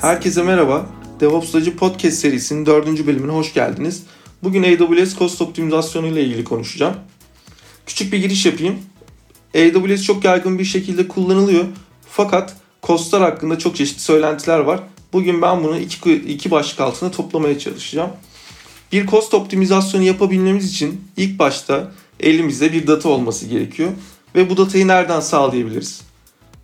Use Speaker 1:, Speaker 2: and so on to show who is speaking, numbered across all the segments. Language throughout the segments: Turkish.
Speaker 1: Herkese merhaba. DevOps'tacı podcast serisinin dördüncü bölümüne hoş geldiniz. Bugün AWS Cost Optimizasyonu ile ilgili konuşacağım. Küçük bir giriş yapayım. AWS çok yaygın bir şekilde kullanılıyor. Fakat costlar hakkında çok çeşitli söylentiler var. Bugün ben bunu iki, iki başlık altında toplamaya çalışacağım. Bir cost optimizasyonu yapabilmemiz için ilk başta elimizde bir data olması gerekiyor. Ve bu datayı nereden sağlayabiliriz?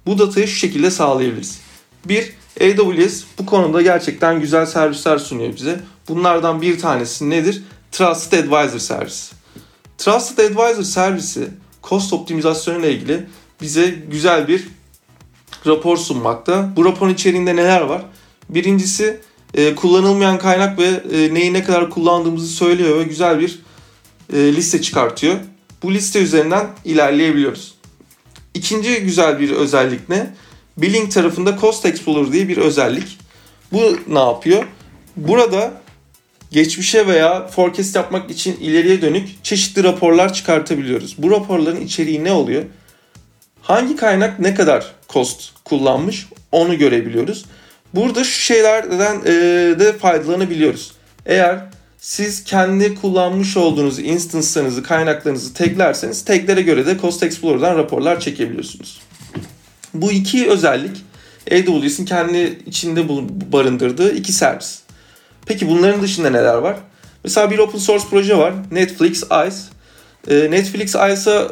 Speaker 1: Bu datayı şu şekilde sağlayabiliriz. Bir, AWS bu konuda gerçekten güzel servisler sunuyor bize. Bunlardan bir tanesi nedir? Trusted Advisor servisi. Trusted Advisor servisi cost optimizasyonu ile ilgili bize güzel bir rapor sunmakta. Bu raporun içeriğinde neler var? Birincisi e, kullanılmayan kaynak ve e, neyi ne kadar kullandığımızı söylüyor ve güzel bir e, liste çıkartıyor. Bu liste üzerinden ilerleyebiliyoruz. İkinci güzel bir özellik ne? Billing tarafında Cost Explorer diye bir özellik. Bu ne yapıyor? Burada geçmişe veya forecast yapmak için ileriye dönük çeşitli raporlar çıkartabiliyoruz. Bu raporların içeriği ne oluyor? Hangi kaynak ne kadar cost kullanmış onu görebiliyoruz. Burada şu şeylerden e, de faydalanabiliyoruz. Eğer siz kendi kullanmış olduğunuz instance'larınızı, kaynaklarınızı taglerseniz taglere göre de Cost Explorer'dan raporlar çekebiliyorsunuz. Bu iki özellik AWS'in kendi içinde barındırdığı iki servis. Peki bunların dışında neler var? Mesela bir open source proje var. Netflix Ice. Ee, Netflix Ice'a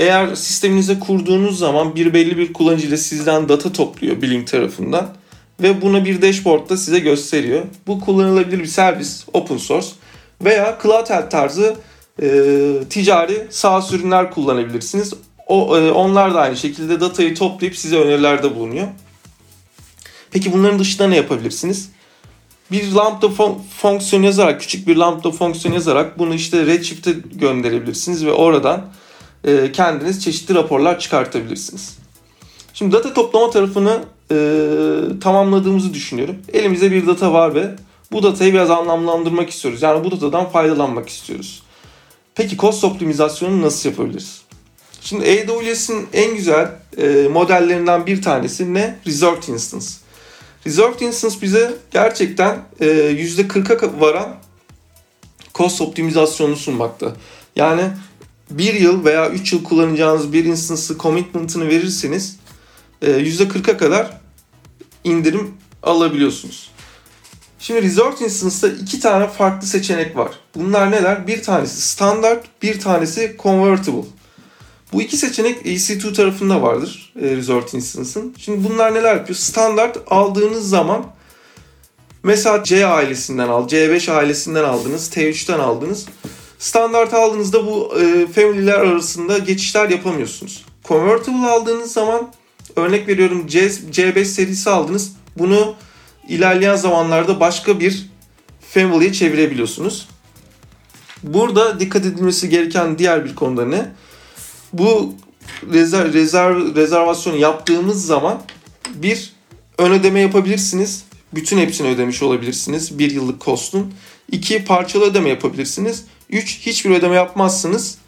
Speaker 1: eğer sisteminize kurduğunuz zaman bir belli bir kullanıcı ile sizden data topluyor billing tarafından ve bunu bir dashboardda size gösteriyor. Bu kullanılabilir bir servis, open source veya Cloudhealth tarzı e, ticari SaaS ürünler kullanabilirsiniz. O, e, onlar da aynı şekilde datayı toplayıp size önerilerde bulunuyor. Peki bunların dışında ne yapabilirsiniz? Bir lambda fon- fonksiyon yazarak, küçük bir lambda fonksiyon yazarak bunu işte Redshift'e gönderebilirsiniz ve oradan e, kendiniz çeşitli raporlar çıkartabilirsiniz. Şimdi data toplama tarafını e, tamamladığımızı düşünüyorum. Elimizde bir data var ve bu datayı biraz anlamlandırmak istiyoruz. Yani bu datadan faydalanmak istiyoruz. Peki cost optimizasyonu nasıl yapabiliriz? Şimdi AWS'in en güzel e, modellerinden bir tanesi ne? Reserved Instance. Reserved Instance bize gerçekten e, %40'a varan cost optimizasyonu sunmakta. Yani bir yıl veya 3 yıl kullanacağınız bir instance'ı commitment'ını verirseniz e, %40'a kadar indirim alabiliyorsunuz. Şimdi Resort Instance'da iki tane farklı seçenek var. Bunlar neler? Bir tanesi standart, bir tanesi convertible. Bu iki seçenek EC2 tarafında vardır e, Resort Instance'ın. Şimdi bunlar neler yapıyor? Standart aldığınız zaman mesela C ailesinden al, C5 ailesinden aldınız, T3'ten aldınız. Standart aldığınızda bu e, family'ler arasında geçişler yapamıyorsunuz. Convertible aldığınız zaman örnek veriyorum C, C5 serisi aldınız. Bunu ilerleyen zamanlarda başka bir family'ye çevirebiliyorsunuz. Burada dikkat edilmesi gereken diğer bir konuda ne? Bu rezerv, rezerv, rezervasyonu yaptığımız zaman bir ön ödeme yapabilirsiniz. Bütün hepsini ödemiş olabilirsiniz bir yıllık kostun. İki parçalı ödeme yapabilirsiniz. Üç hiçbir ödeme yapmazsınız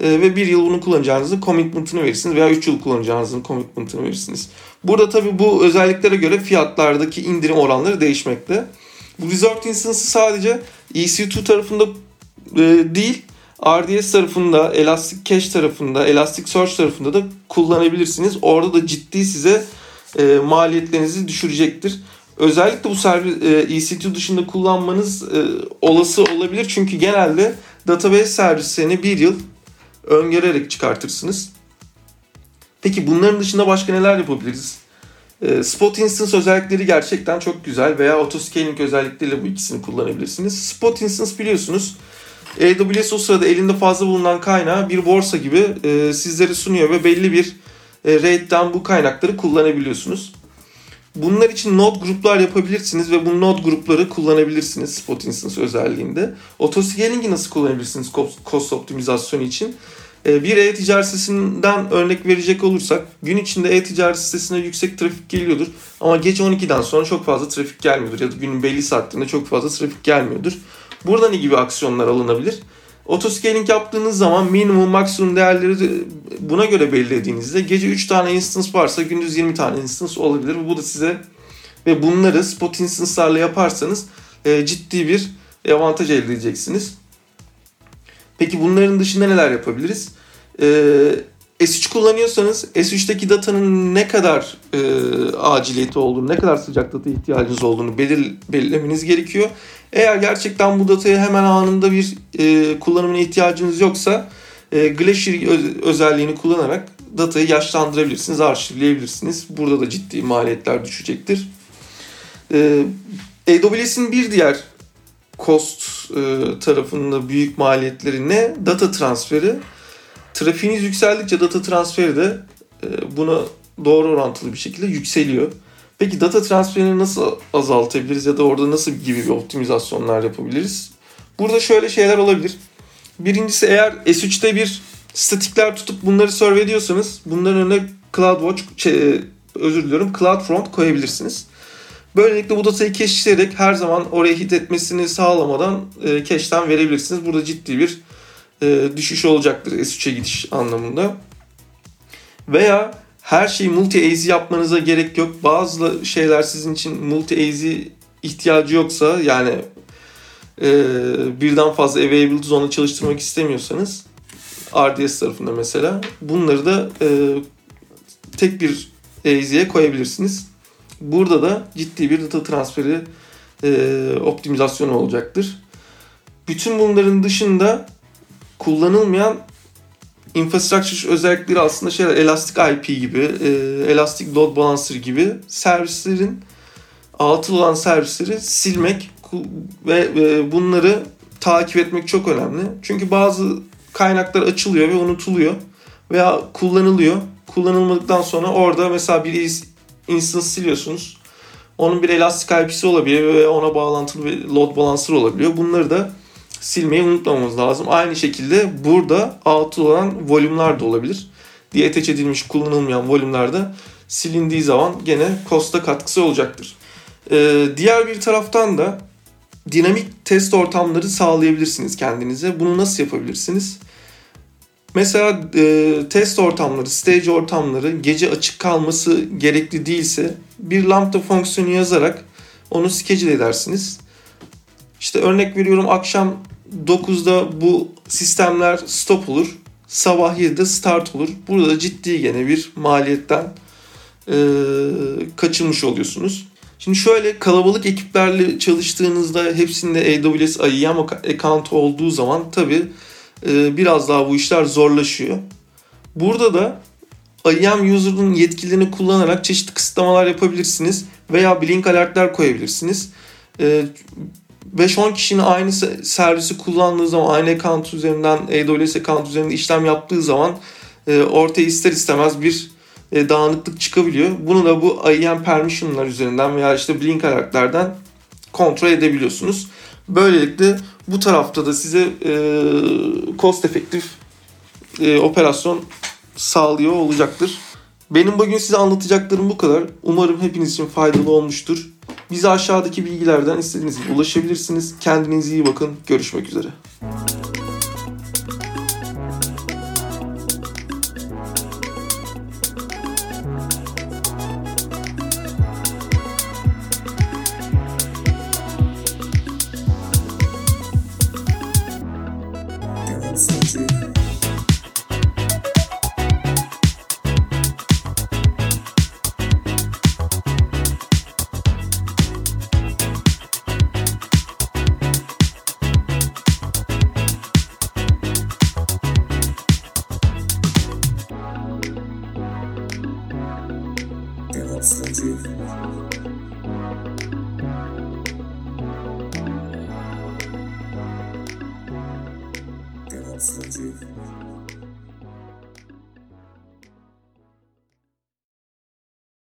Speaker 1: e, ve bir yıl bunu kullanacağınızın commitment'ını verirsiniz veya 3 yıl kullanacağınızın commitment'ını verirsiniz. Burada tabii bu özelliklere göre fiyatlardaki indirim oranları değişmekte. Bu Resort Instance'ı sadece EC2 tarafında e, değil RDS tarafında, Elastic tarafında, Elasticsearch tarafında da kullanabilirsiniz. Orada da ciddi size e, maliyetlerinizi düşürecektir. Özellikle bu servis e, EC2 dışında kullanmanız e, olası olabilir. Çünkü genelde database servislerini bir yıl öngörerek çıkartırsınız. Peki bunların dışında başka neler yapabiliriz? E, Spot Instance özellikleri gerçekten çok güzel veya autoscaling özellikleriyle bu ikisini kullanabilirsiniz. Spot Instance biliyorsunuz AWS o sırada elinde fazla bulunan kaynağı bir borsa gibi e, sizlere sunuyor ve belli bir e, rate'den bu kaynakları kullanabiliyorsunuz. Bunlar için node gruplar yapabilirsiniz ve bu node grupları kullanabilirsiniz Spot Instance özelliğinde. Autoscaling'i nasıl kullanabilirsiniz cost optimizasyonu için? Ee, bir e-ticaret sitesinden örnek verecek olursak gün içinde e-ticaret sitesine yüksek trafik geliyordur ama gece 12'den sonra çok fazla trafik gelmiyordur ya da günün belli saatlerinde çok fazla trafik gelmiyordur. Burada ne gibi aksiyonlar alınabilir? Autoscaling yaptığınız zaman minimum maksimum değerleri buna göre belirlediğinizde gece 3 tane instance varsa gündüz 20 tane instance olabilir. Bu da size ve bunları spot instance'larla yaparsanız e, ciddi bir avantaj elde edeceksiniz. Peki bunların dışında neler yapabiliriz? Ee, S3 kullanıyorsanız S3'teki datanın ne kadar e, aciliyeti olduğunu, ne kadar sıcak data ihtiyacınız olduğunu belir, belirlemeniz gerekiyor. Eğer gerçekten bu datayı hemen anında bir e, kullanımına ihtiyacınız yoksa e, Glacier öz, özelliğini kullanarak datayı yaşlandırabilirsiniz, arşivleyebilirsiniz. Burada da ciddi maliyetler düşecektir. E, AWS'in bir diğer cost e, tarafında büyük maliyetleri ne? Data transferi. Trafiğiniz yükseldikçe data transferi de e, buna doğru orantılı bir şekilde yükseliyor. Peki data transferini nasıl azaltabiliriz ya da orada nasıl gibi bir optimizasyonlar yapabiliriz? Burada şöyle şeyler olabilir. Birincisi eğer S3'te bir statikler tutup bunları serve ediyorsanız bunların önüne CloudWatch, şey, özür diliyorum CloudFront koyabilirsiniz. Böylelikle bu datayı cache'leyerek her zaman oraya hit etmesini sağlamadan e, cache'ten verebilirsiniz. Burada ciddi bir e, düşüş olacaktır S3'e gidiş anlamında. Veya her şeyi multi-AZ yapmanıza gerek yok. Bazı şeyler sizin için multi-AZ ihtiyacı yoksa yani e, birden fazla availability zone'u çalıştırmak istemiyorsanız RDS tarafında mesela bunları da e, tek bir AZ'ye koyabilirsiniz. Burada da ciddi bir data transferi e, optimizasyonu olacaktır. Bütün bunların dışında kullanılmayan infrastructure özellikleri aslında şeyler Elastic IP gibi, e, Elastic Load Balancer gibi servislerin atıl olan servisleri silmek ve e, bunları takip etmek çok önemli. Çünkü bazı kaynaklar açılıyor ve unutuluyor veya kullanılıyor. Kullanılmadıktan sonra orada mesela bir instance siliyorsunuz. Onun bir elastik IP'si olabiliyor ve ona bağlantılı bir load balancer olabiliyor. Bunları da silmeyi unutmamamız lazım. Aynı şekilde burada out'u olan volümler de olabilir. Diye edilmiş kullanılmayan volümler de silindiği zaman gene costa katkısı olacaktır. Ee, diğer bir taraftan da dinamik test ortamları sağlayabilirsiniz kendinize. Bunu nasıl yapabilirsiniz? Mesela e, test ortamları, stage ortamları gece açık kalması gerekli değilse bir lambda fonksiyonu yazarak onu schedule edersiniz. İşte örnek veriyorum akşam 9'da bu sistemler stop olur. Sabah 7'de start olur. Burada da ciddi gene bir maliyetten e, kaçırmış oluyorsunuz. Şimdi şöyle kalabalık ekiplerle çalıştığınızda hepsinde AWS IAM account olduğu zaman tabii e, biraz daha bu işler zorlaşıyor. Burada da IAM user'ın yetkilerini kullanarak çeşitli kısıtlamalar yapabilirsiniz veya blink alertler koyabilirsiniz. 5-10 e, kişinin aynı servisi kullandığı zaman aynı account üzerinden AWS account üzerinde işlem yaptığı zaman e, ortaya ister istemez bir dağınıklık çıkabiliyor. Bunu da bu IAM permission'lar üzerinden veya işte blink alertlerden kontrol edebiliyorsunuz. Böylelikle bu tarafta da size e, cost efektif e, operasyon sağlıyor olacaktır. Benim bugün size anlatacaklarım bu kadar. Umarım hepiniz için faydalı olmuştur. Bize aşağıdaki bilgilerden istediğiniz gibi ulaşabilirsiniz. Kendinize iyi bakın. Görüşmek üzere. That's the truth.